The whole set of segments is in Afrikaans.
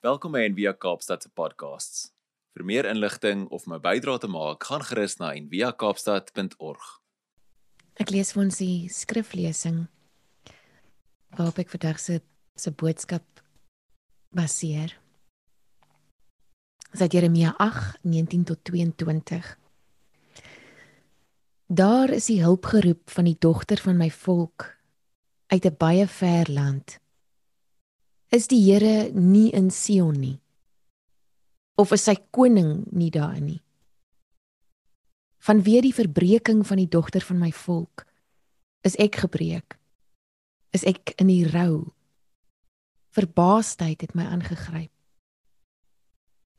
Welkom by Envia Kaapstad se podcasts. Vir meer inligting of my bydrae te maak, gaan gerus na enviakaapstad.org. Ek lees vir ons die skriflesing waarop ek vandag se se boodskap baseer. Dit is Jeremia 8:19 tot 22. Daar is die hulp geroep van die dogter van my volk uit 'n baie ver land. Is die Here nie in Sion nie? Of is sy koning nie daar nie? Vanweë die verbreeking van die dogter van my volk is ek gebreek. Is ek in die rou. Verbaasdheid het my aangegryp.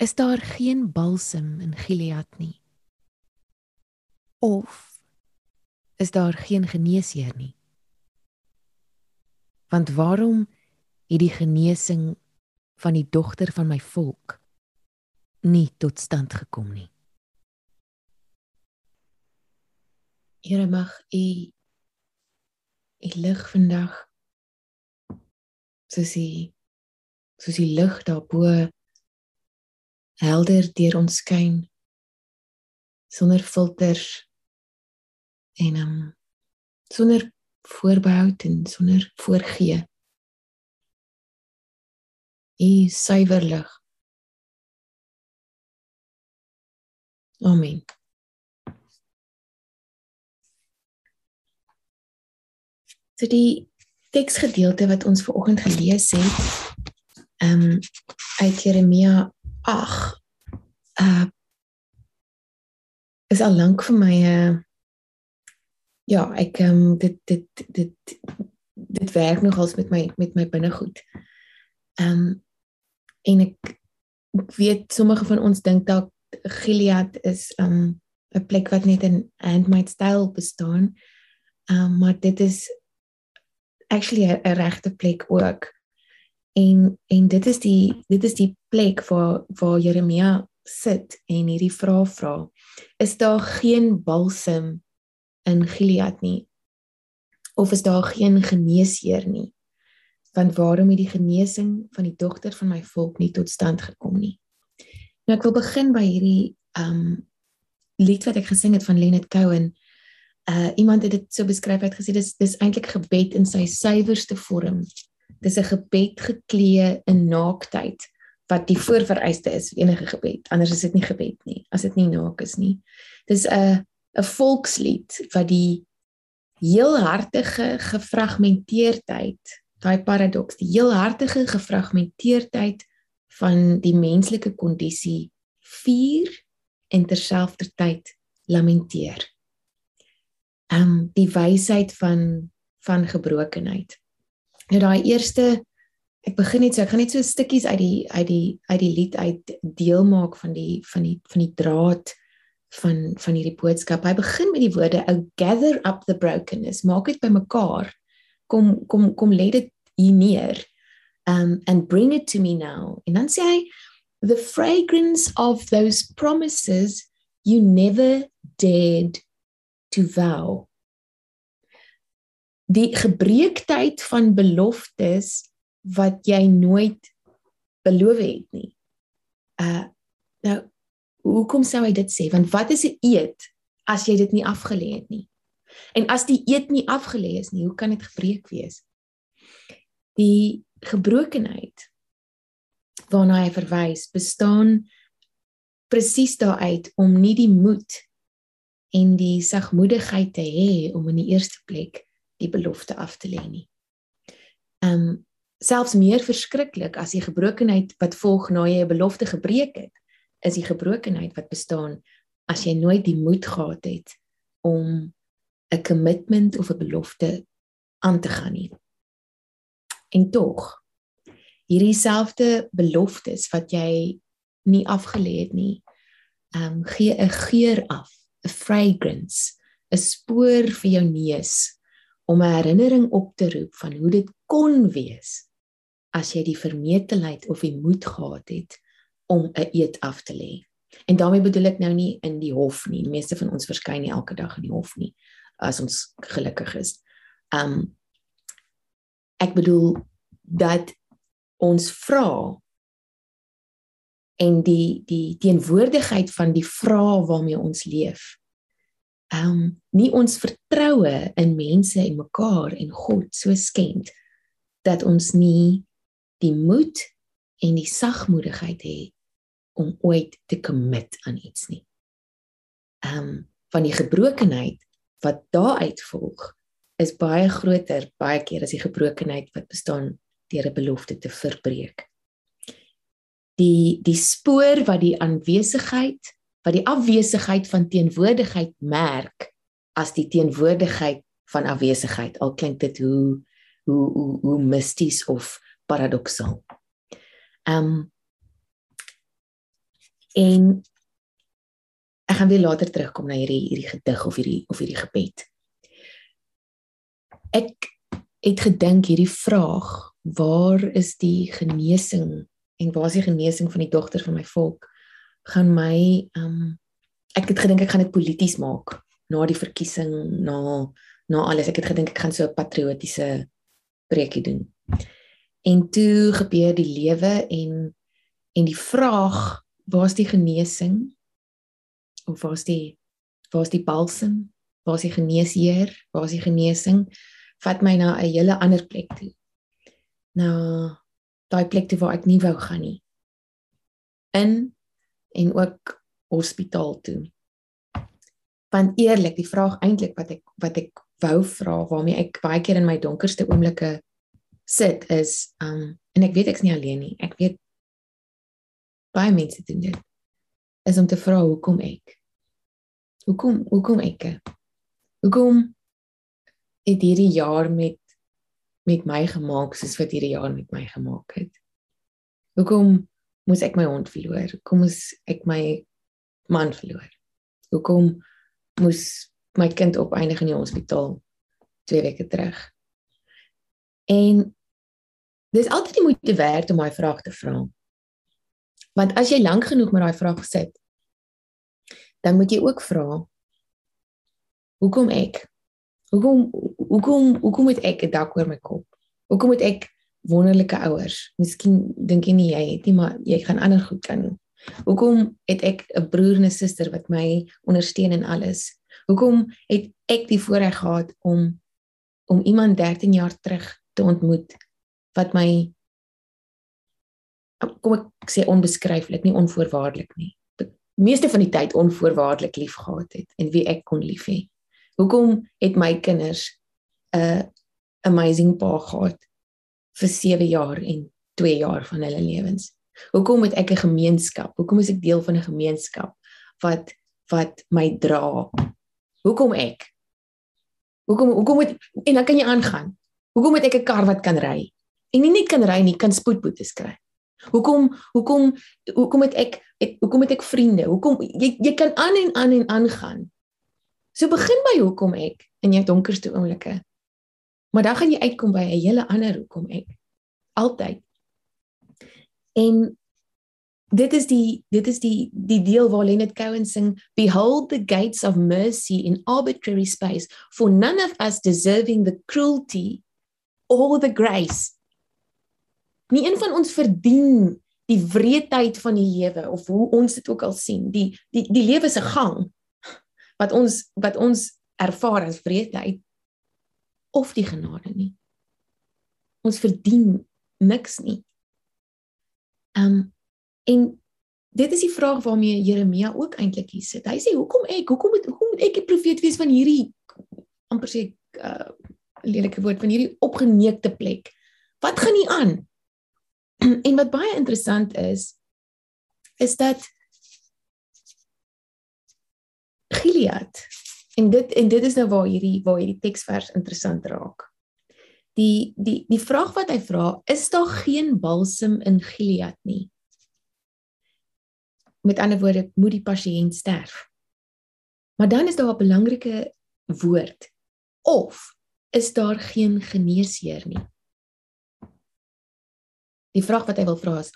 Is daar geen balsem in Gilead nie? Of is daar geen geneesheer nie? Want waarom het die genesing van die dogter van my volk nie tot stand gekom nie? Here mag u u lig vandag soos die soos die lig daarbo helder deur ons skyn sonder filters en um, sonder voorbehou en sonder voorgee. U suiwer lig. Amen. So die teksgedeelte wat ons ver oggend gelees het, ehm um, uit Jeremia 8 uh is al lank vir my 'n uh, ja, ek ehm um, dit dit dit dit werk nogals met my met my binnegoed. Ehm um, en ek ek weet sommige van ons dink dalk Gilead is ehm um, 'n plek wat net in handmade style bestaan. Um, maar dit is actually 'n regte plek ook. En en dit is die dit is die plek waar waar Jeremia sit en hierdie vraag vra. Is daar geen balsem in Gilead nie of is daar geen geneesheer nie want waarom het die genesing van die dogter van my volk nie tot stand gekom nie. Nou ek wil begin by hierdie um lied wat ek gesing het van Leonard Cohen. Uh iemand het dit so beskryf het gesê dis dis eintlik gebed in sy suiwerste vorm. Dis 'n gebed geklee in naaktheid wat die voorvereiste is vir enige gebed. Anders is dit nie gebed nie as dit nie naak is nie. Dis 'n 'n volkslied wat die heelhartige gefragmenteerdheid, daai paradoks, die heelhartige gefragmenteerdheid van die menslike kondisie vier en terselfdertyd lamenteer. Ehm um, die wysheid van van gebrokenheid. Nou daai eerste ek begin net so ek gaan net so stukkies uit die uit die uit die lied uit deel maak van die van die van die draad van van hierdie boodskap. Hy begin met die woorde "O gather up the brokenness." Maak dit bymekaar. Kom kom kom lê dit hier neer. Um and bring it to me now. En dan sê hy the fragrance of those promises you never dared to vow. Die gebreektheid van beloftes wat jy nooit beloof het nie. Uh nou hoekom sou hy dit sê? Want wat is 'n eed as jy dit nie afgelê het nie? En as die eed nie afgelê is nie, hoe kan dit gebreek wees? Die gebrokenheid waarna hy verwys, bestaan presies daaruit om nie die moed en die sagmoedigheid te hê om in die eerste plek die belofte af te lê nie. Um selfs meer verskriklik as die gebrokenheid wat volg na jy 'n belofte gebreek het, is die gebrokenheid wat bestaan as jy nooit die moed gehad het om 'n commitment of 'n belofte aan te gaan nie. En tog hierdie selfde beloftes wat jy nie afgelê het nie, ehm um, gee 'n geur af, 'n fragrance, 'n spoor vir jou neus om 'n herinnering op te roep van hoe dit kon wees as jy die vermetelheid of die moed gehad het om 'n eed af te lê. En daarmee bedoel ek nou nie in die hof nie. Die meeste van ons verskyn nie elke dag in die hof nie as ons gelukkig is. Um ek bedoel dat ons vra en die die teenwoordigheid van die vrae waarmee ons leef. Um, nie ons vertroue in mense en mekaar en God so skend dat ons nie die moed en die sagmoedigheid het om ooit te commit aan iets nie. Um, van die gebrokenheid wat daaruit volg is baie groter baie keer as die gebrokenheid wat bestaan deur 'n belofte te verbreek. Die die spoor wat die aanwesigheid, wat die afwesigheid van teenwoordigheid merk as die teenwoordigheid van afwesigheid. Al klink dit hoe hoe hoe, hoe misties of paradoksaal. Ehm um, en ek gaan weer later terugkom na hierdie hierdie gedig of hierdie of hierdie gebed. Ek het gedink hierdie vraag, waar is die genesing en waar is die genesing van die dogter van my volk? gaan my ehm um, ek het gedink ek gaan dit polities maak na die verkiesing na na alles ek het gedink ek gaan so 'n patriotiese preekie doen. En toe gebeur die lewe en en die vraag, waar's die genesing? Of waar's die waar's die balsem? Waar's die geneesheer? Waar's die genesing? Vat my na 'n hele ander plek toe. Na daai plek toe waar ek nie wou gaan nie. In en ook hospitaal toe. Want eerlik, die vraag eintlik wat ek wat ek wou vra waarmee ek baie keer in my donkerste oomblikke sit is um en ek weet ek's nie alleen nie. Ek weet baie mense doen dit. Is om te vra hoekom ek? Hoekom hoekom ek? Hoekom het hierdie jaar met met my gemaak soos wat hierdie jaar met my gemaak het? Hoekom moes ek my hond verloor? Hoekom moes ek my man verloor? Hoekom moes my kind opeindig in die hospitaal 2 weke terug. En dis altyd die moeite werd om daai vraag te vra. Want as jy lank genoeg met daai vraag sit, dan moet jy ook vra hoekom ek? Hoekom hoekom hoekom het ek 'n dak oor my kop? Hoekom het ek wonderlike ouers? Miskien dink jy nie jy het nie, maar jy gaan ander goed kan. Hoekom het ek 'n broer en 'n suster wat my ondersteun in alles? Hoekom het ek die voorreg gehad om om iemand 13 jaar terug te ontmoet wat my kom ek sê onbeskryflik, nie onvoorwaardelik nie. Die meeste van die tyd onvoorwaardelik liefgehad het en wie ek kon lief hê. Hoekom het my kinders 'n amazing pa gehad vir 7 jaar en 2 jaar van hulle lewens? Hoekom het ek 'n gemeenskap? Hoekom is ek deel van 'n gemeenskap wat wat my dra Hoekom ek? Hoekom hoekom moet en dan kan jy aangaan. Hoekom moet ek 'n kar wat kan ry? En nie net kan ry nie, kan spoedboetes kry. Hoekom hoekom hoekom het ek het, hoekom het ek vriende? Hoekom jy jy kan aan en aan en aangaan. So begin by hoekom ek in jou donkerste oomblikke. Maar dan gaan jy uitkom by 'n hele ander hoekom ek. Altyd. En dit is die dit is die die deel waar Leonard Cohen sing behold the gates of mercy in arbitrary space for none of us deserving the cruelty or the grace nie een van ons verdien die wreedheid van die lewe of hoe ons dit ook al sien die die die lewe se gang wat ons wat ons ervaar as wreedheid of die genade nie ons verdien niks nie um En dit is die vraag waarmee Jeremia ook eintlik hier sit. Hy sê hoekom ek? Hoekom moet hoekom moet ek 'n profeet wees van hierdie amper sê uh lelike woord van hierdie opgeneekte plek? Wat gaan nie aan? en wat baie interessant is is dat Gilead en dit en dit is nou waar hierdie waar hierdie teksvers interessant raak. Die die die vraag wat hy vra, is daar geen balsem in Gilead nie? met ander woorde moet die pasiënt sterf. Maar dan is daar 'n belangrike woord of is daar geen geneesheer nie. Die vraag wat hy wil vra is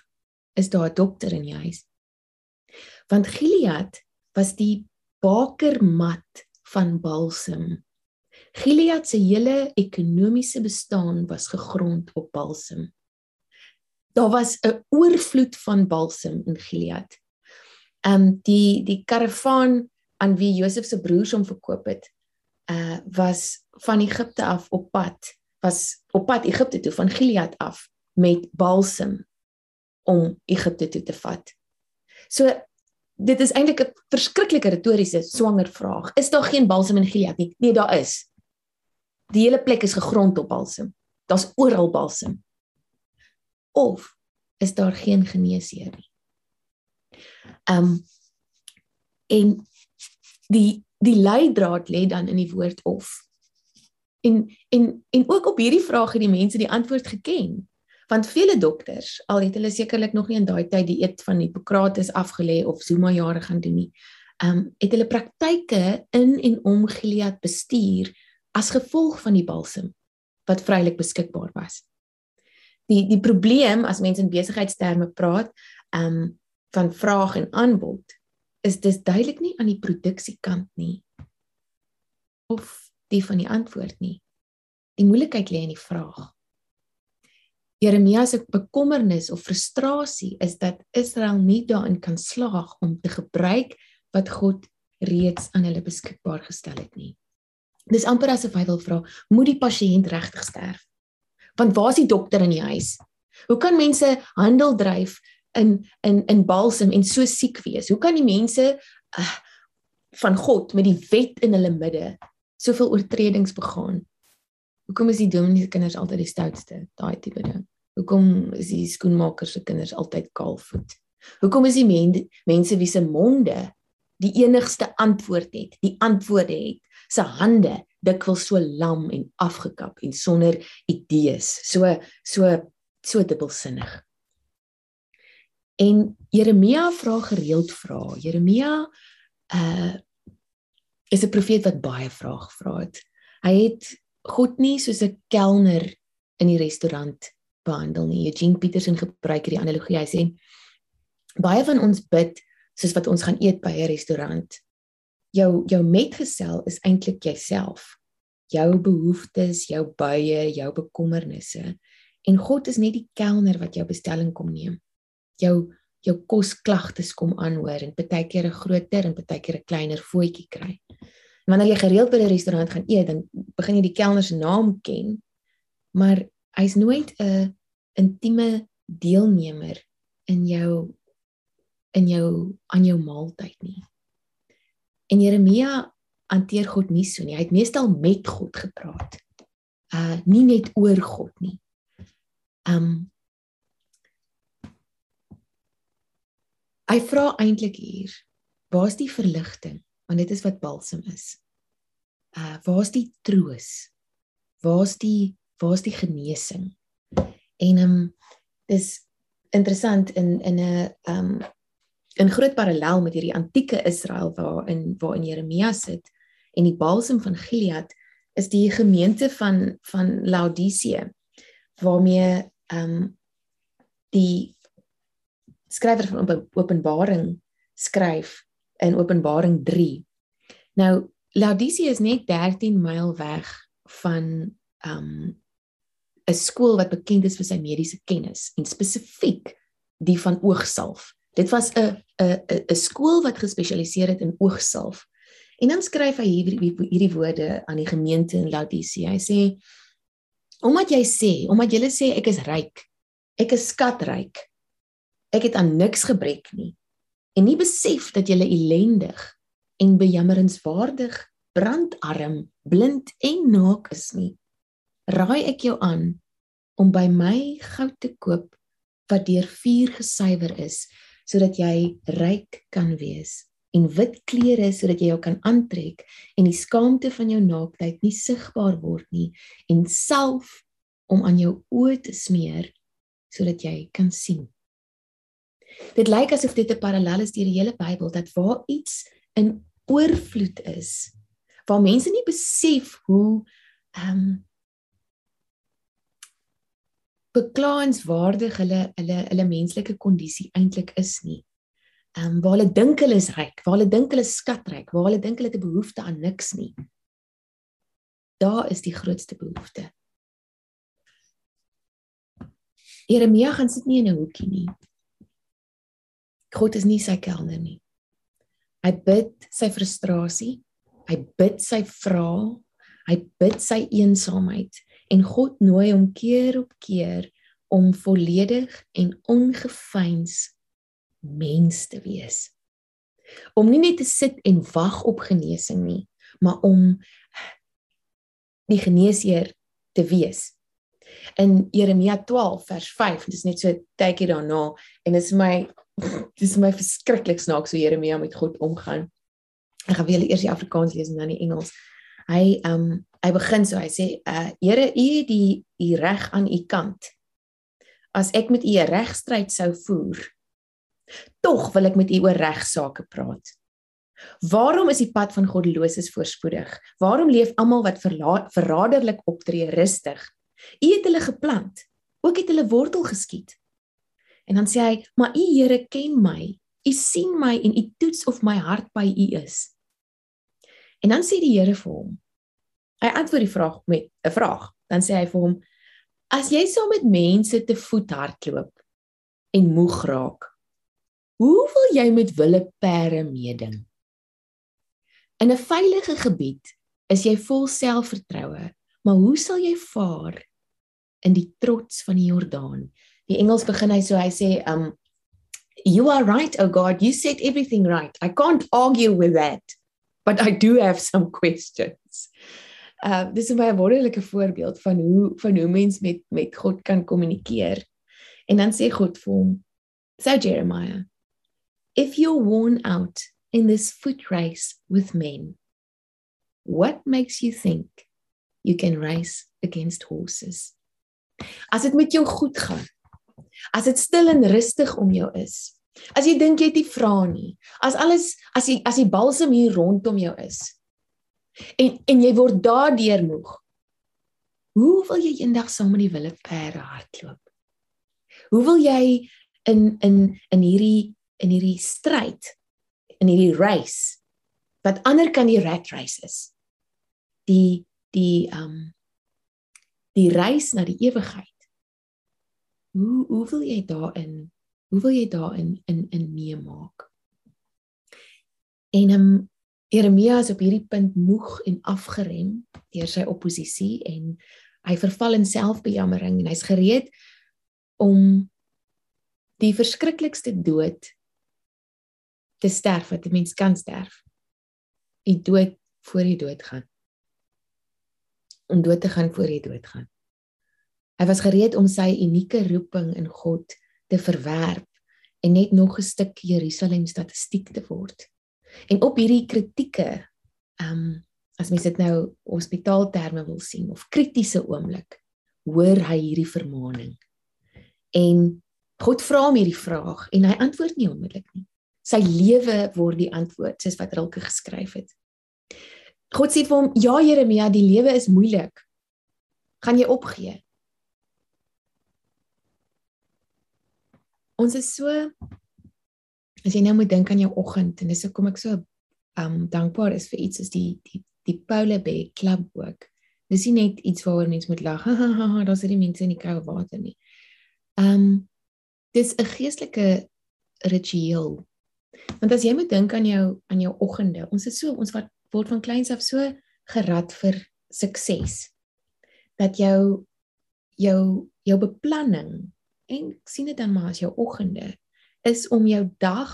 is daar 'n dokter in die huis? Want Gilead was die bakermat van balsem. Gilead se hele ekonomiese bestaan was gegrond op balsem. daar was 'n oorvloed van balsam in Gilead. Um, die die karavaan aan wie Josef se broers hom verkoop het, uh was van Egipte af op pad, was op pad Egipte toe van Gilead af met balsam om Egipte toe te vat. So dit is eintlik 'n verskriklike retoriese swanger vraag. Is daar geen balsam in Gilead nie? Nee, daar is. Die hele plek is gegrond op balsam. Daar's oral balsam. Of is daar geen geneesheer nie? Ehm um, en die die leidraad lê dan in die woord of. En en en ook op hierdie vraag het die mense die antwoord geken. Want vele dokters, al het hulle sekerlik nog nie in daai tyd die eet van Hippokrates afgelê of Zuma jare gaan doen nie, ehm um, het hulle praktyke in en om Gilead bestuur as gevolg van die balsam wat vrylik beskikbaar was. Die die probleem as mense in besigheidsterme praat, ehm um, van vraag en aanbod is dis duidelik nie aan die produksiekant nie of die van die antwoord nie. Die moeilikheid lê in die vraag. Jeremia se bekommernis of frustrasie is dat Israel nie daarin kan slaag om te gebruik wat God reeds aan hulle beskikbaar gestel het nie. Dis amper asof hy wil vra, moet die pasiënt regtig sterf? Want waar is die dokter in die huis? Hoe kan mense handel dryf in in in balsam en so siek wees? Hoe kan die mense uh, van God met die wet in hulle midde soveel oortredings begaan? Hoekom is die dominee se kinders altyd die stoutste? Daai tipe ding. Hoekom is die skoenmaker se kinders altyd kaalvoet? Hoekom is die men, mense wie se monde die enigste antwoord het, die antwoorde het, se hande dikwels so lam en afgekap en sonder idees, so so so dubbelsinnig. En Jeremia vra gereeld vra. Jeremia uh is 'n profeet wat baie vrae gevra het. Hy het God nie soos 'n kelner in die restaurant behandel nie. Eugene Peterson gebruik hierdie analogie. Hy sê baie van ons bid soos wat ons gaan eet by 'n restaurant. Jou jou metgesel is eintlik jouself. Jou behoeftes, jou buie, jou bekommernisse. En God is net die kelner wat jou bestelling kom neem jou jou kosklagtes kom aanhoor en baie keer 'n groter en baie keer 'n kleiner voetjie kry. Wanneer jy gereeld by 'n restaurant gaan eet, dan begin jy die kelner se naam ken, maar hy's nooit 'n intieme deelnemer in jou in jou aan jou maaltyd nie. En Jeremia hanteer God nie so nie. Hy het meestal met God gepraat. Uh nie net oor God nie. Um Hy vra eintlik hier, waar's die verligting? Want dit is wat balsam is. Uh waar's die troos? Waar's die waar's die genesing? En ehm um, dis interessant in in 'n ehm um, in groot parallel met hierdie antieke Israel waarin waarin Jeremia sit en die balsam van Gilead is die gemeente van van Laodicea waarmee ehm um, die skrywer van Openbaring skryf in Openbaring 3. Nou Laodicea is net 13 myl weg van um 'n skool wat bekend is vir sy mediese kennis en spesifiek die van oogsalf. Dit was 'n 'n 'n skool wat gespesialiseer het in oogsalf. En dan skryf hy hierdie hierdie woorde aan die gemeente in Laodicea. Hy sê omdat jy sê, omdat jy sê ek is ryk, ek is skatryk, ek het aan niks gebrek nie en nie besef dat jy ellendig en bejammerenswaardig brandarm blind en naak is nie. Raai ek jou aan om by my goud te koop wat deur vuur gesuiwer is sodat jy ryk kan wees en wit klere sodat jy jou kan aantrek en die skaamte van jou naaktheid nie sigbaar word nie en self om aan jou oë te smeer sodat jy kan sien Dit lyk asof dit 'n parallel is deur die hele Bybel dat waar iets in oorvloed is, waar mense nie besef hoe ehm um, beklaanswaardig hulle hulle hulle menslike kondisie eintlik is nie. Ehm um, waar hulle dink hulle is ryk, waar hulle dink hulle is skatryk, waar hulle dink hulle het 'n behoefte aan niks nie. Daar is die grootste behoefte. Jeremia gaan sit nie in 'n hoekie nie. God is nie sy kelner nie. Hy bid sy frustrasie, hy bid sy vrae, hy bid sy eensaamheid en God nooi hom keer op keer om volledig en ongeveins mens te wees. Om nie net te sit en wag op genesing nie, maar om die geneesheer te wees. In Jeremia 12 vers 5, dis net so tydjie daarna en dit is my dis my verskriklik snaaks hoe Jeremia met God omgaan. Ek gaan weer eers die Afrikaans lees en dan die Engels. Hy ehm um, hy begin so hy sê uh Here u het die u reg aan u kant. As ek met u 'n regstryd sou voer, tog wil ek met u oor regsaake praat. Waarom is die pad van goddeloses voorspoedig? Waarom leef almal wat verraderlik optree rustig? U het hulle geplant, ook het hulle wortel geskiet. En dan sê hy: "Maar u Here ken my. U sien my en u toets of my hart by u is." En dan sê die Here vir hom: Hy antwoord die vraag met 'n vraag. Dan sê hy vir hom: As jy saam met mense te voet hardloop en moeg raak, hoe wil jy met wille perde meeding? In 'n veilige gebied is jy vol selfvertroue, maar hoe sal jy vaar in die trots van die Jordaan? Die Engels begin hy so hy sê um You are right, oh God, you said everything right. I can't argue with that, but I do have some questions. Uh dis 'n baie wonderlike voorbeeld van hoe van hoe mens met met God kan kommunikeer. En dan sê God vir hom: "So Jeremiah, if you're worn out in this foot race with men, what makes you think you can race against horses?" As dit met jou goed gaan, as dit stil en rustig om jou is, as jy dink jy het nie vra nie, as alles as die as die balsem hier rondom jou is, En en jy word daardeur moeg. Hoe wil jy eendag saam met die wille perde hardloop? Hoe wil jy in in in hierdie in hierdie stryd in hierdie race wat ander kan die rat race is? Die die um die reis na die ewigheid. Hoe hoe wil jy daarin hoe wil jy daarin in in meemaak? En um Jeremia is op hierdie punt moeg en afgerem deur sy oppositie en hy verval in selfbejammering en hy's gereed om die verskriklikste dood te sterf wat 'n mens kan sterf. Die dood voor die dood gaan. Om dood te gaan voor die dood gaan. Hy was gereed om sy unieke roeping in God te verwerp en net nog 'n stuk Jerusalem statistiek te word. En op hierdie kritieke ehm um, as mens dit nou hospitaalterme wil sien of kritiese oomblik, hoor hy hierdie vermaaning. En God vra hom hierdie vraag en hy antwoord nie onmiddellik nie. Sy lewe word die antwoord soos wat Rilke geskryf het. God sê vir hom: "Ja Jeremia, die lewe is moeilik. Gaan jy opgee?" Ons is so as jy nou moet dink aan jou oggend en dis hoekom ek so um dankbaar is vir iets soos die die die Paula Bay Club ook. Dis nie net iets waaroor mense moet lag. Daar's nie mense in die koue water nie. Um dis 'n geestelike ritueel. Want as jy moet dink aan jou aan jou oggende, ons is so ons wat word van kleins af so gerad vir sukses. Dat jou jou jou beplanning en sien dit dan maar as jou oggende is om jou dag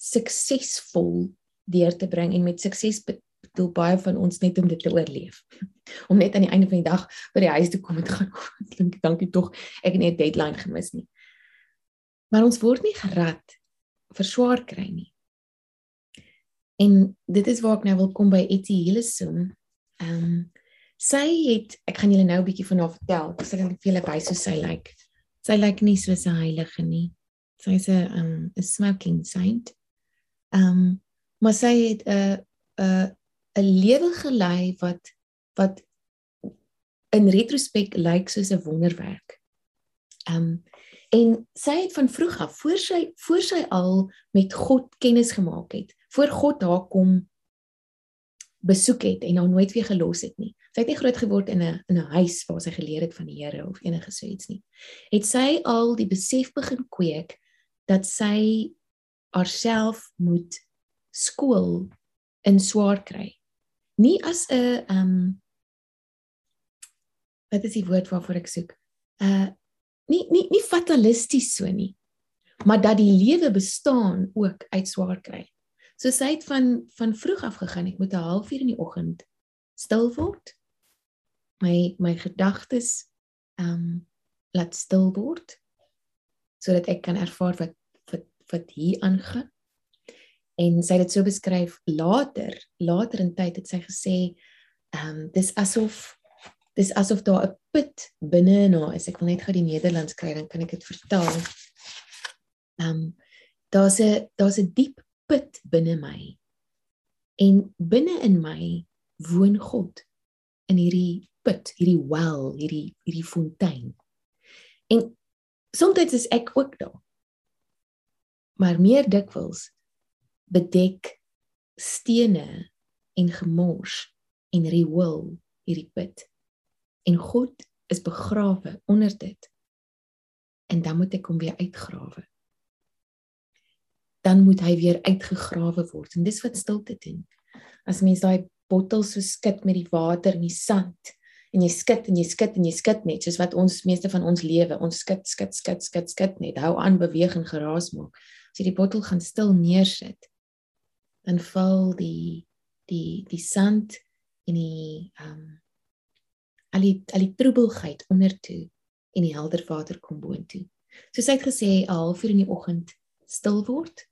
suksesvol deur te bring en met sukses bedoel baie van ons net om dit te oorleef. Om net aan die einde van die dag by die huis te kom en te gaan dink dankie tog ek het net 'n deadline gemis nie. Maar ons word nie gerad vir swaar kry nie. En dit is waar ek nou wil kom by Etty Hillesum. Ehm um, sy het ek gaan julle nou 'n bietjie van haar vertel. Ek sê dan vir julle by so sy lyk. Like. Sy lyk nie soos 'n heilige nie sy's 'n um 'n smoking saint. Um maar sy het 'n 'n 'n lewe gelei wat wat in retrospek lyk soos 'n wonderwerk. Um en sy het van vroeg af voor sy voor sy al met God kennis gemaak het, voor God haar kom besoek het en haar nooit weer gelos het nie. Sy het nie groot geword in 'n in 'n huis waar sy geleer het van die Here of enige so iets nie. Het sy al die besef begin kweek dat sy haarself moet skool in swaar kry. Nie as 'n ehm um, wat is die woord waarvoor ek soek? Uh nie nie nie fatalisties so nie. Maar dat die lewe bestaan ook uit swaar kry. So sy het van van vroeg af gegaan. Ek moet 'n halfuur in die oggend stil word. My my gedagtes ehm um, laat stil word sodat ek kan ervaar wat wat wat hier aangaan. En sy het dit so beskryf later, later in tyd het sy gesê ehm um, dis asof dis asof daar 'n put binne in haar is. Ek wil net gou die Nederlands kry dan kan ek dit vertaal. Ehm um, daar's 'n daar's 'n diep put binne my. En binne in my woon God in hierdie put, hierdie well, hierdie hierdie fontein. En soms is ek ook daar. Maar meer dikwels bedek stene en gemors en riool hierdie put en God is begrawe onder dit. En dan moet ek hom weer uitgrawe. Dan moet hy weer uitgegrawe word en dis wat stilte doen. As mens daai bottel so skud met die water en die sand en jy skud en jy skud en jy skud net soos wat ons meeste van ons lewe, ons skud skud skud skud skud net, hou aan beweeg en geraas maak. As jy die bottel gaan stil neersit, dan val die die die sand en die ehm um, al die al die troebelheid onder toe en die helder water kom boontoe. Soos hy het gesê, 'n halfuur in die oggend stil word.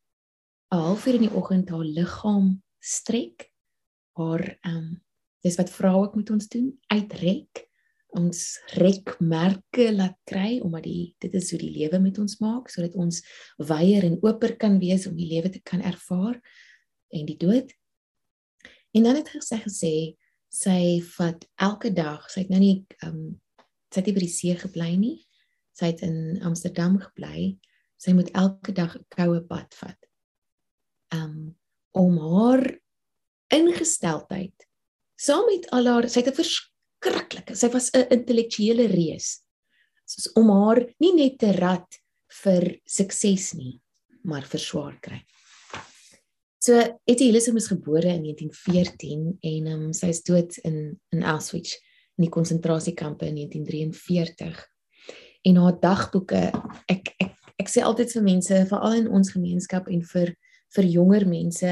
'n Halfuur in die oggend haar liggaam strek. Haar ehm um, dis wat vroue ook moet ons doen, uitrek. Ons rekmerke laat kry omdat die dit is hoe die lewe met ons maak sodat ons weier en oper kan wees om die lewe te kan ervaar en die dood. En dan het gesê gesê sy vat elke dag, sy het nou nie ehm um, sy het nie by die see gebly nie. Sy het in Amsterdam gebly. Sy moet elke dag 'n koue bad vat. Um om haar ingesteldheid saam met al haar sy het 'n verskriklike, sy was 'n intellektuele reus. Soos om haar nie net te rad vir sukses nie, maar vir swaar kry. So Etty Hillesum is gebore in 1914 en um, sy is dood in in Auschwitz in die konsentrasiekampe in 1943. En haar dagboeke, ek ek ek sê altyd vir mense, veral in ons gemeenskap en vir vir jonger mense,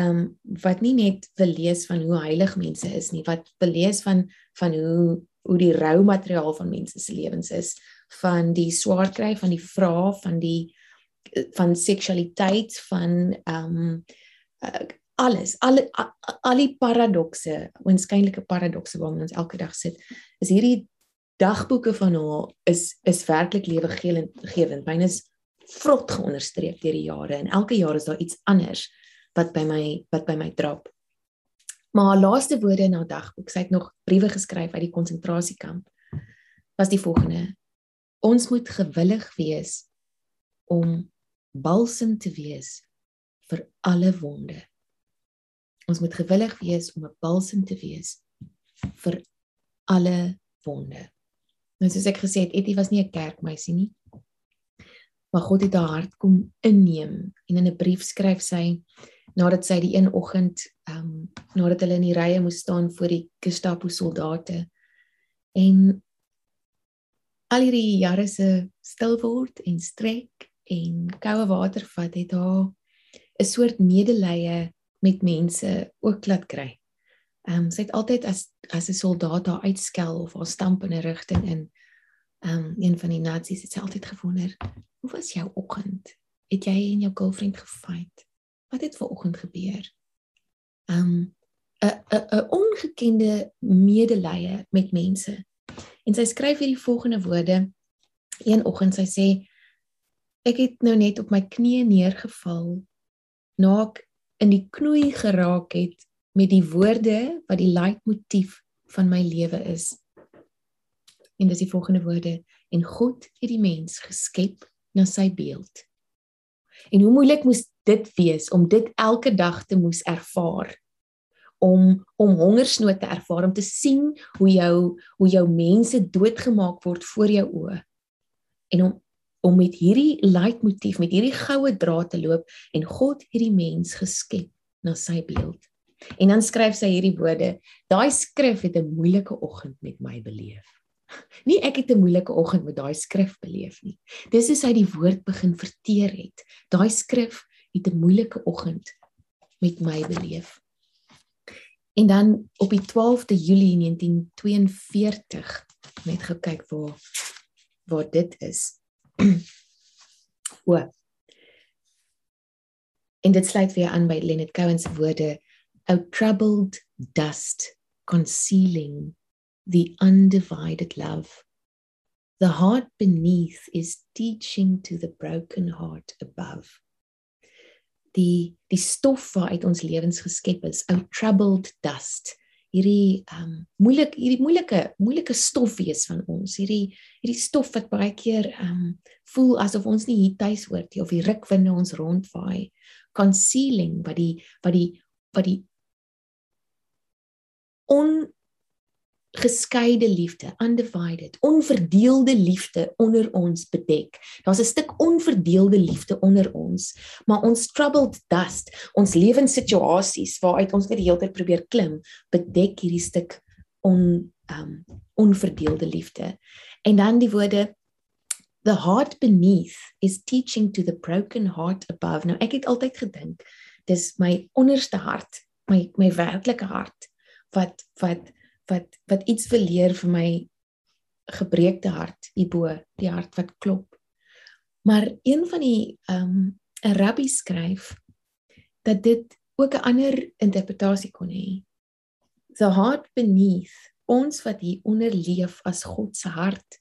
um wat nie net wil lees van hoe heilig mense is nie, wat wil lees van van hoe hoe die rou materiaal van mense se lewens is, van die swaar kry van die vrae van die van seksualiteit van ehm um, uh, alles al al die paradokse onskynlike paradokse waarmee ons elke dag sit is hierdie dagboeke van haar is is werklik lewegewend myne is vrot geonderstreep deur die jare en elke jaar is daar iets anders wat by my wat by my drop maar haar laaste woorde in haar dagboek sy het nog briewe geskryf uit die konsentrasiekamp was die volgende ons moet gewillig wees om balsem te wees vir alle wonde. Ons moet gewillig wees om 'n balsem te wees vir alle wonde. Nou soos ek gesê het, Etty was nie 'n kerkmeisie nie. Maar God het haar hart kom inneem en in 'n brief skryf sy nadat sy die een oggend ehm um, nadat hulle in die rye moes staan voor die Gestapo soldate en al hierdie jare se stil word en strek en koue water vat het haar 'n soort medelee met mense ook laat kry. Ehm um, sy het altyd as as 'n soldaat daar uitskel of haar stamp in 'n rigting in ehm um, een van die nasies het sy altyd gewonder, hoe was jou oggend? Het jy en jou girlfriend gefight? Wat het ver oggend gebeur? Um, 'n 'n 'n ongekende medelee met mense. En sy skryf hierdie volgende woorde een oggend sy sê Ek het nou net op my knieë neergeval na ek in die knoei geraak het met die woorde wat die leitmotief van my lewe is. En dis die volgende woorde: En God het die mens geskep na sy beeld. En hoe moeilik moes dit wees om dit elke dag te moes ervaar? om om hongersnood te ervaar, om te sien hoe jou hoe jou mense doodgemaak word voor jou oë. En om om met hierdie leitmotief, met hierdie goue draad te loop en God hierdie mens geskep na sy beeld. En dan skryf sy hierdie woorde: Daai skrif het 'n moeilike oggend met my beleef. Nie ek het 'n moeilike oggend met daai skrif beleef nie. Dis is hy die woord begin verteer het. Daai skrif het 'n moeilike oggend met my beleef. En dan op die 12de Julie 1942 net gekyk waar waar dit is. o. En dit sluit weer aan by Leonard Cohen se woorde, "O troubled dust concealing the undivided love. The heart beneath is teaching to the broken heart above." Die die stof waaruit ons lewens geskep is, ou troubled dust. Hierdie um moeilik hierdie moeilike moeilike stof wees van ons. Hierdie hierdie stof wat baie keer um voel asof ons nie hier tuis hoort nie of die rukwinde ons rondvaai. Concealing wat die wat die wat die on geskeide liefde, undivided, onverdeelde liefde onder ons bedek. Daar's 'n stuk onverdeelde liefde onder ons, maar ons troubled dust, ons lewenssituasies waaruit ons net die hele tyd probeer klim, bedek hierdie stuk on um onverdeelde liefde. En dan die woorde the heart beneath is teaching to the broken heart above. Nou ek het altyd gedink dis my onderste hart, my my werklike hart wat wat wat wat iets wil leer vir my gebreekte hart hierbo, die hart wat klop. Maar een van die ehm um, 'n rabbi skryf dat dit ook 'n ander interpretasie kon hê. The heart beneath ons wat hier onder leef as God se hart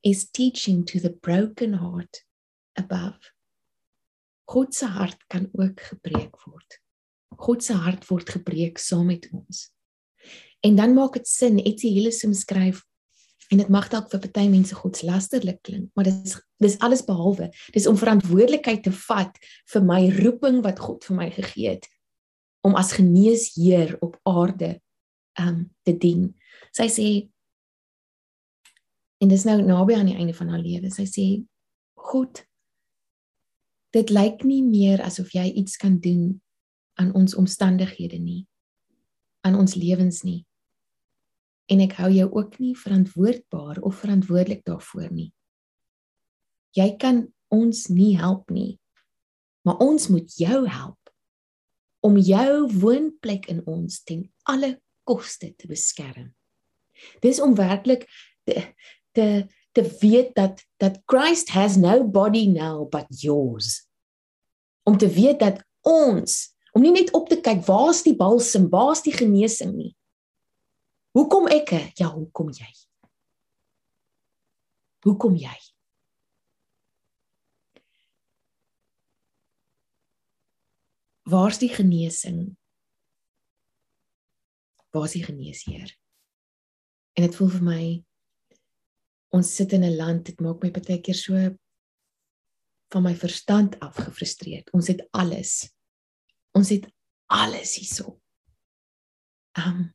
is teaching to the broken heart above. God se hart kan ook gebreek word. God se hart word gebreek saam met ons. En dan maak dit sin, Etsie Hillesum skryf en dit mag dalk vir party mense godslasterlik klink, maar dit is dis alles behalwe. Dis om verantwoordelikheid te vat vir my roeping wat God vir my gegee het om as geneesheer op aarde um te dien. Sy sê en dis nou naby aan die einde van haar lewe. Sy sê God dit lyk nie meer asof jy iets kan doen aan ons omstandighede nie aan ons lewens nie. En ek hou jou ook nie verantwoordbaar of verantwoordelik daarvoor nie. Jy kan ons nie help nie maar ons moet jou help om jou woonplek in ons ten alle koste te beskerm. Dis om werklik te te te weet dat dat Christ has no body now but yours. Om te weet dat ons om nie net op te kyk waar's die balsem, waar's die genesing nie. Hoekom ek? Ja, hoekom jy? Hoekom jy? Waar's die genesing? Waar's die geneesheer? En dit voel vir my ons sit in 'n land, dit maak my baie keer so van my verstand af gefrustreerd. Ons het alles ons het alles hierso. Um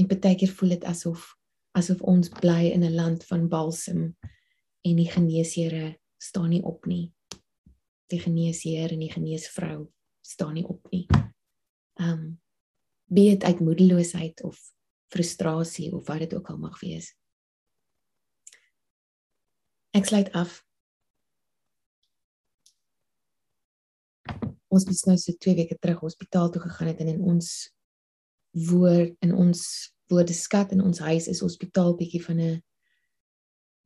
en baie keer voel dit asof asof ons bly in 'n land van balsem en die geneesere staan nie op nie. Die geneesheer en die geneesvrou staan nie op nie. Um be dit uit moedeloosheid of frustrasie of wat dit ook al mag wees. Ek sluit af ons het nou so 2 weke terug hospitaal toe gegaan het en in ons woord in ons woordeskat in ons huis is hospitaal bietjie van 'n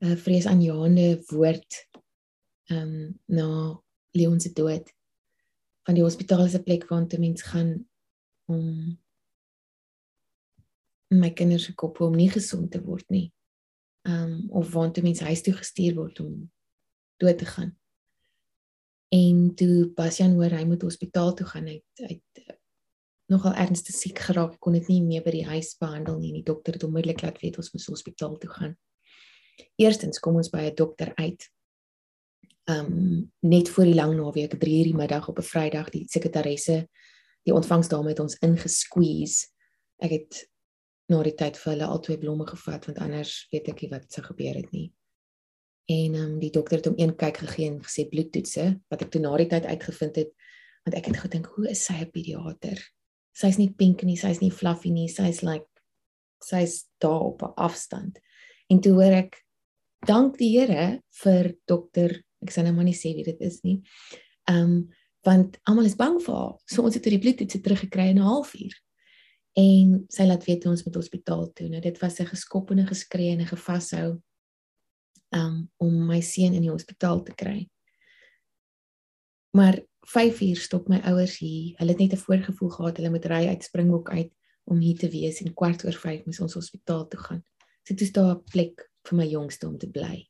'n vreesaanjaende woord ehm um, na Leon se dood. Van die hospitaal is 'n plek waar toe mens gaan om my kinders se kop om nie gesond te word nie. Ehm um, of waar toe mens huis toe gestuur word om dood te gaan. En toe Bastian hoor hy moet hospitaal toe gaan, hy uh, nogal ernstig siek geraak, kon dit nie meer by die huis behandel nie. Die dokter het onmiddellik laat weet ons moet hospitaal toe gaan. Eerstens kom ons by 'n dokter uit um net voor die lang naweek 3:00 die middag op 'n Vrydag die sekretaresse die ontvangsdame het ons ingesqueeze. Ek het na die tyd vir hulle al twee blomme gevat want anders weet ek nie wat sou gebeur het nie. En ehm um, die dokter het hom een kyk gegee en gesê bloedtoetse wat ek toe na die tyd uitgevind het want ek het gedink hoe is sy 'n pediater? Sy's nie pink nie, sy's nie fluffy nie, sy's like sy's daar op 'n afstand. En toe hoor ek dank die Here vir dokter, ek sê nou maar nie sê wie dit is nie. Ehm um, want almal is bang vir haar. So ons het die bloedtoetse teruggekry in 'n halfuur. En sy laat weet ons moet hospitaal toe. Nou dit was 'n geskop en 'n geskree en 'n gevashou um, om my seun in die hospitaal te kry. Maar 5 uur stop my ouers hier. Hulle het net 'n voorgevoel gehad hulle moet ry uit Springbok uit om hier te wees en kwart oor 5 moet ons hospitaal toe gaan. So dit is daar 'n plek vir my jongste om te bly.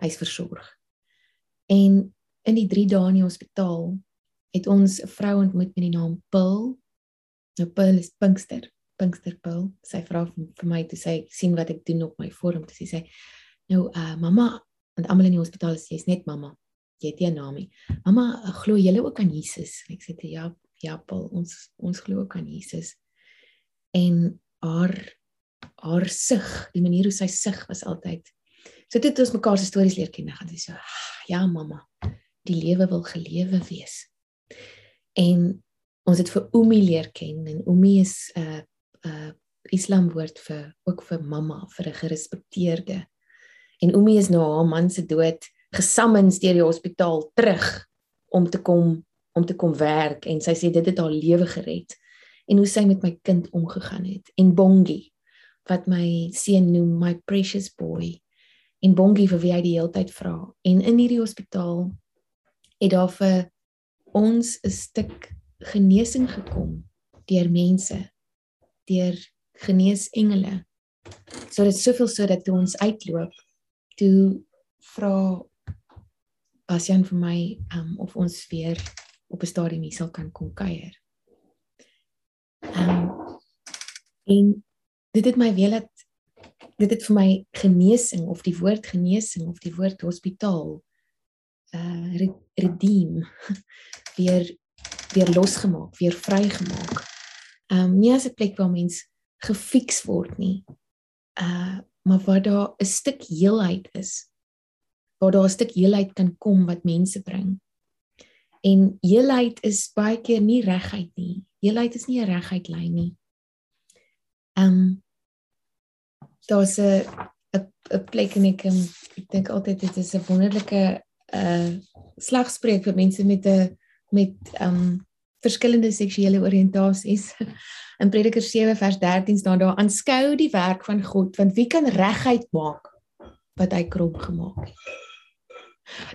Hy's versorg. En in die 3 dae in die hospitaal het ons 'n vrou ontmoet met die naam Pil. Nou Pil is Pinkster, Pinkster Pil. Sy vra vir my toe sy sien wat ek doen op my vorm toe sy sê nou uh mamma want almal in die hospitaal sê jy's net mamma. Jy het 'n naam nie. Mamma, glo julle ook aan Jesus? Ek sê te ja, ja Pil, ons ons glo ook aan Jesus. En haar haar sug, die manier hoe sy sug was altyd. So dit het ons mekaar se stories leer ken. Gaan sy so, ah, ja mamma, die lewe wil gelewe wees. En ons het vir Umi leer ken en Umi is 'n uh, 'n uh, Islam woord vir ook vir mamma, vir 'n gerespekteerde. En Umi is na haar man se dood gesammens deur die hospitaal terug om te kom om te kom werk en sy sê dit het haar lewe gered. En hoe sy met my kind omgegaan het en Bongi wat my seun noem my precious boy. En Bongi vir wie hy die hele tyd vra. En in hierdie hospitaal het daar vir ons 'n stuk genesing gekom deur mense deur geneesengele so dit soveel so dat toe ons uitloop toe vra Bastian vir my um, of ons weer op 'n stadium hier sal kan kom kuier um, en dit het my weer laat dit het vir my genesing of die woord genesing of die woord hospitaal uh redeem weer weer losgemaak, weer vrygemaak. Um, nie as 'n plek waar mens gefiks word nie. Uh maar waar daar 'n stuk heelheid is. Waar daar 'n stuk heelheid kan kom wat mense bring. En heelheid is baie keer nie regheid nie. Heelheid is nie 'n regheid lyn nie. Ehm um, daar's 'n 'n 'n plek en ek um, ek dink altyd dit is 'n wonderlike uh slagspreuk vir mense met 'n met um verskillende seksuele oriëntasies. In Prediker 7 vers 13 staan daar: "Aanskou die werk van God, want wie kan regheid maak wat hy krom gemaak het?"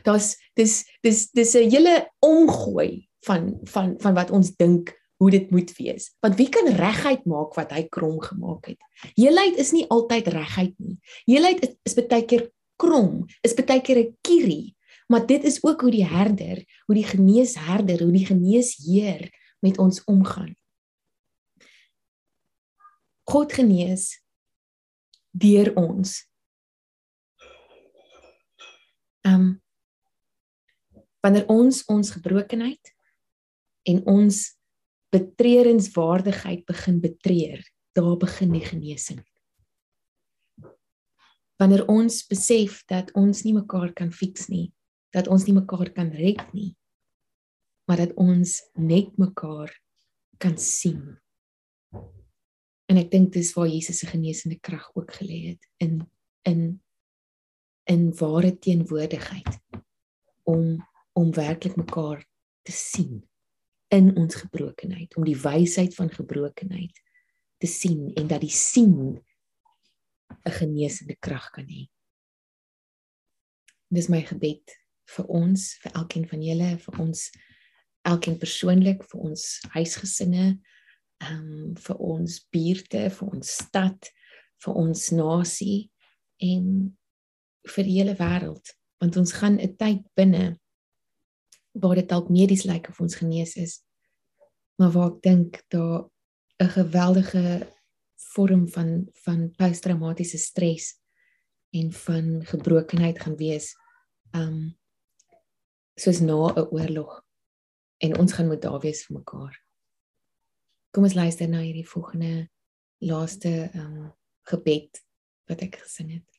Daar's dis dis dis 'n hele omgooi van van van wat ons dink hoe dit moet wees. Want wie kan regheid maak wat hy krom gemaak het? Heelheid is nie altyd regheid nie. Heelheid is, is baie keer krom, is baie keer 'n kierie, Maar dit is ook hoe die herder, hoe die geneesherder, hoe die geneesheer met ons omgaan. God genees deur ons. Ehm um, wanneer ons ons gebrokenheid en ons betreerenswaardigheid begin betreur, daar begin die genesing. Wanneer ons besef dat ons nie mekaar kan fix nie, dat ons nie mekaar kan red nie maar dat ons net mekaar kan sien en ek dink dis waar Jesus se genesende krag ook gelê het in in in ware teenwoordigheid om om werklik mekaar te sien in ons gebrokenheid om die wysheid van gebrokenheid te sien en dat die sien 'n genesende krag kan hê. Dis my gebed vir ons, vir elkeen van julle, vir ons elkeen persoonlik, vir ons huisgesinne, ehm um, vir ons buurte, vir ons stad, vir ons nasie en vir die hele wêreld, want ons gaan 'n tyd binne waar dit dalk medies lyk of ons genees is, maar waar ek dink daar 'n geweldige vorm van van posttraumatiese stres en van gebrokenheid gaan wees. Um soos na 'n oorlog en ons gaan moet daar wees vir mekaar. Kom ons luister na hierdie volgende laaste ehm um, gebed wat ek gesing het.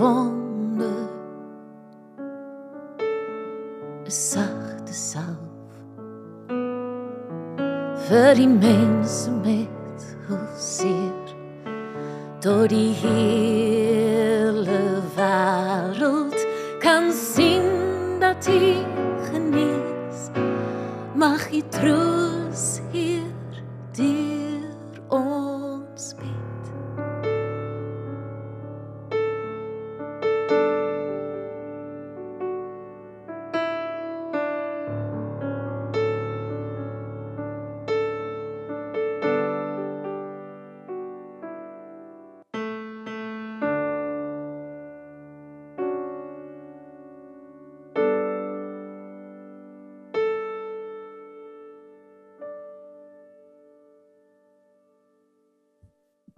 Vir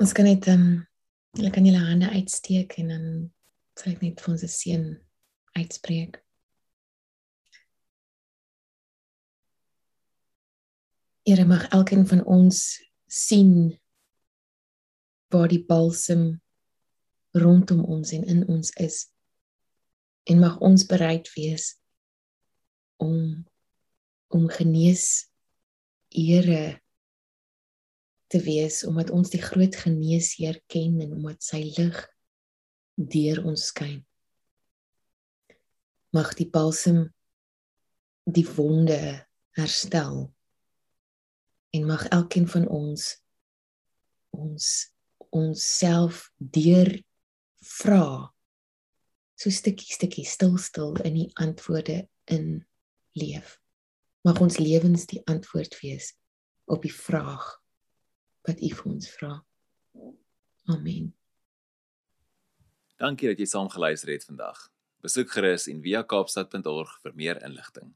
Ons kan net ehm um, julle kan julle hande uitsteek en dan sal ek net vir ons 'n seën uitspreek. Here mag elkeen van ons sien waar die balsem rondom ons en in ons is en mag ons bereid wees om om genees ere te wees omdat ons die groot geneesheer ken en omdat sy lig deur ons skyn. Mag die balsem die wonde herstel en mag elkeen van ons ons onsself deur vra so stukkie stukkie stil stil in die antwoorde in leef. Mag ons lewens die antwoord wees op die vraag wat U vir ons vra. Amen. Dankie dat jy saam geluister het vandag. Besoek gerus en via kaapstad.org vir meer inligting.